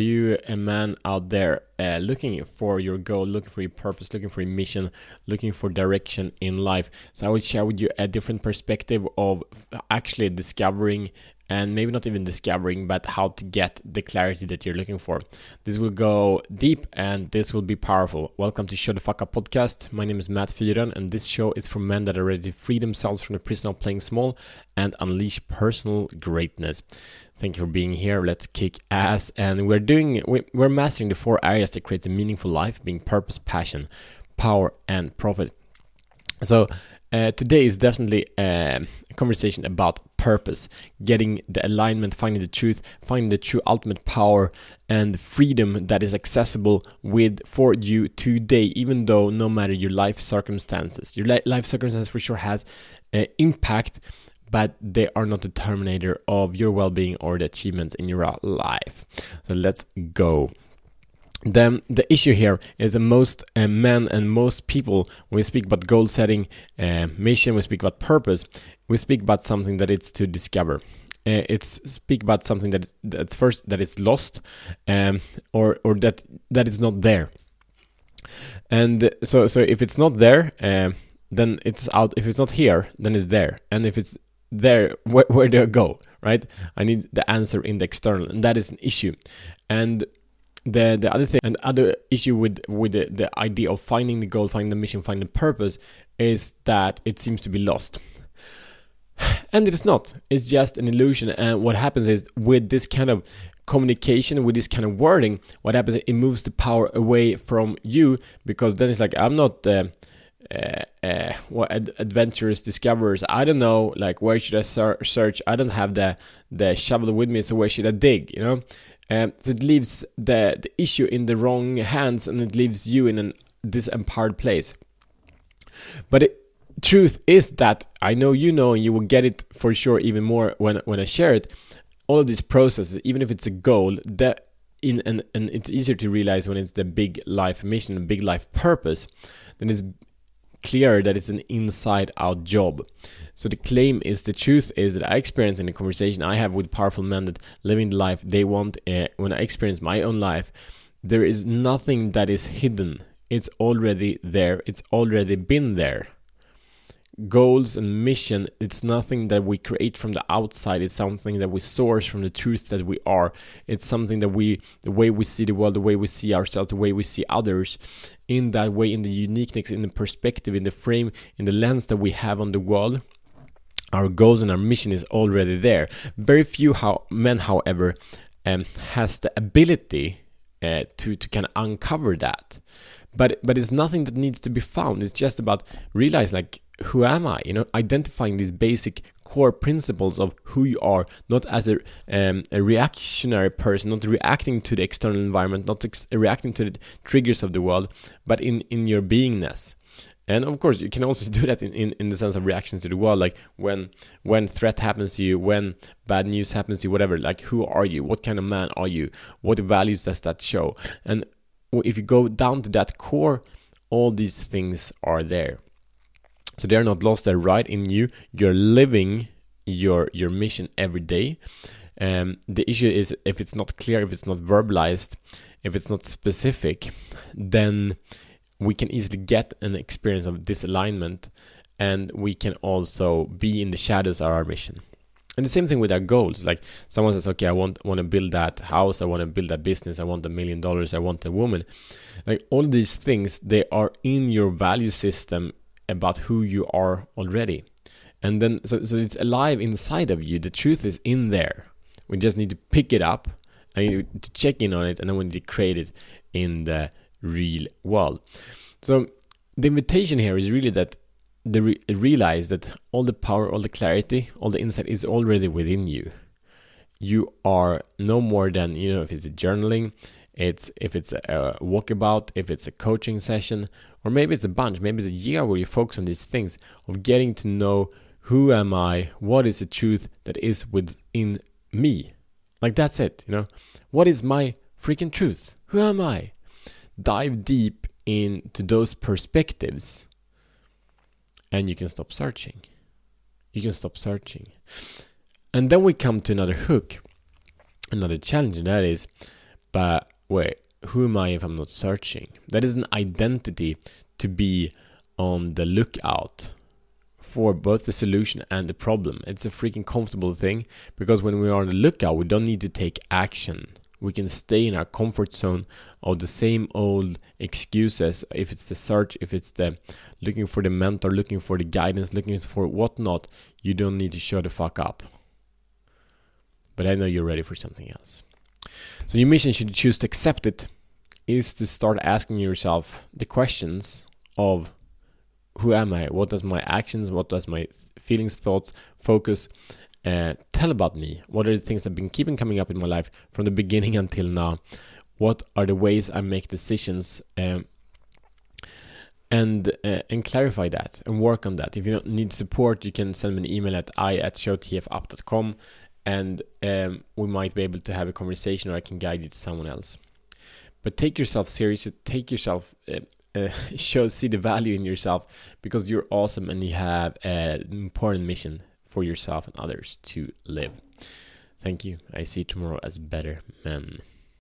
You a man out there uh, looking for your goal, looking for your purpose, looking for your mission, looking for direction in life? So I will share with you a different perspective of actually discovering and maybe not even discovering, but how to get the clarity that you're looking for. This will go deep and this will be powerful. Welcome to Show the Fuck Up podcast. My name is Matt Fyron, and this show is for men that are ready to free themselves from the prison of playing small and unleash personal greatness. Thank you for being here. Let's kick ass. And we're doing, we're mastering the four areas that creates a meaningful life being purpose, passion, power, and profit. So, uh, today is definitely uh, a conversation about purpose, getting the alignment, finding the truth, finding the true ultimate power and freedom that is accessible with for you today, even though no matter your life circumstances, your li- life circumstances for sure has uh, impact but they are not the terminator of your well-being or the achievements in your life. So let's go. Then the issue here is that most uh, men and most people, when we speak about goal setting, uh, mission, we speak about purpose, we speak about something that it's to discover. Uh, it's speak about something that that's first that it's lost, um, or or that that it's not there. And so so if it's not there, uh, then it's out. If it's not here, then it's there. And if it's there where, where do i go right i need the answer in the external and that is an issue and the the other thing and other issue with with the, the idea of finding the goal finding the mission finding the purpose is that it seems to be lost. And it is not. It's just an illusion. And what happens is with this kind of communication with this kind of wording what happens is it moves the power away from you because then it's like i'm not uh, uh, uh, what ad- adventurous discoverers. I don't know like where should i ser- search? I don't have the the shovel with me so where should i dig you know um, so it leaves the, the issue in the wrong hands and it leaves you in an disempowered place. But it, truth is that i know you know and you will get it for sure even more when when i share it. All of these processes even if it's a goal that in and, and it's easier to realize when it's the big life mission a big life purpose then it's clear that it's an inside out job. So the claim is the truth is that I experience in the conversation I have with powerful men that living the life they want uh, when I experience my own life, there is nothing that is hidden. It's already there. It's already been there goals and mission it's nothing that we create from the outside. It's something that we source from the truth that we are. It's something that we the way we see the world the way we see ourselves the way we see others in that way in the uniqueness in the perspective in the frame in the lens that we have on the world. Our goals and our mission is already there. Very few how men however um, has the ability uh, to to kind of uncover that. But but it's nothing that needs to be found. It's just about realize like who am I? You know, identifying these basic core principles of who you are, not as a, um, a reactionary person, not reacting to the external environment, not ex- reacting to the triggers of the world, but in, in your beingness. And of course, you can also do that in, in, in the sense of reactions to the world, like when when threat happens to you, when bad news happens to you, whatever. Like, who are you? What kind of man are you? What values does that show? And if you go down to that core, all these things are there. So they're not lost, they're right in you. You're living your your mission every day. Um, the issue is if it's not clear, if it's not verbalized, if it's not specific, then we can easily get an experience of disalignment and we can also be in the shadows of our mission. And the same thing with our goals. Like someone says, okay, I want want to build that house, I want to build that business, I want a million dollars, I want a woman. Like all these things, they are in your value system about who you are already. And then, so, so it's alive inside of you. The truth is in there. We just need to pick it up and to check in on it, and then we need to create it in the real world. So the invitation here is really that the re- realize that all the power, all the clarity, all the insight is already within you. You are no more than you know if it's journaling, it's if it's a walkabout, if it's a coaching session, or maybe it's a bunch, maybe it's a year where you focus on these things of getting to know who am I, what is the truth that is within me. Like that's it, you know. What is my freaking truth? Who am I? Dive deep into those perspectives and you can stop searching. You can stop searching. And then we come to another hook, another challenge, and that is But wait, who am I if I'm not searching? That is an identity to be on the lookout for both the solution and the problem. It's a freaking comfortable thing because when we are on the lookout, we don't need to take action. We can stay in our comfort zone of the same old excuses. If it's the search, if it's the looking for the mentor, looking for the guidance, looking for whatnot, you don't need to show the fuck up. But I know you're ready for something else. So your mission, should choose to accept it, is to start asking yourself the questions of who am I? What does my actions, what does my feelings, thoughts, focus uh, tell about me? What are the things that have been keeping coming up in my life from the beginning until now? What are the ways I make decisions? Um, and uh, and clarify that and work on that. If you need support, you can send me an email at i at showtfup.com and um, we might be able to have a conversation or I can guide you to someone else. But take yourself seriously, take yourself, uh, uh, show, see the value in yourself because you're awesome and you have an important mission for yourself and others to live. Thank you. I see tomorrow as better men.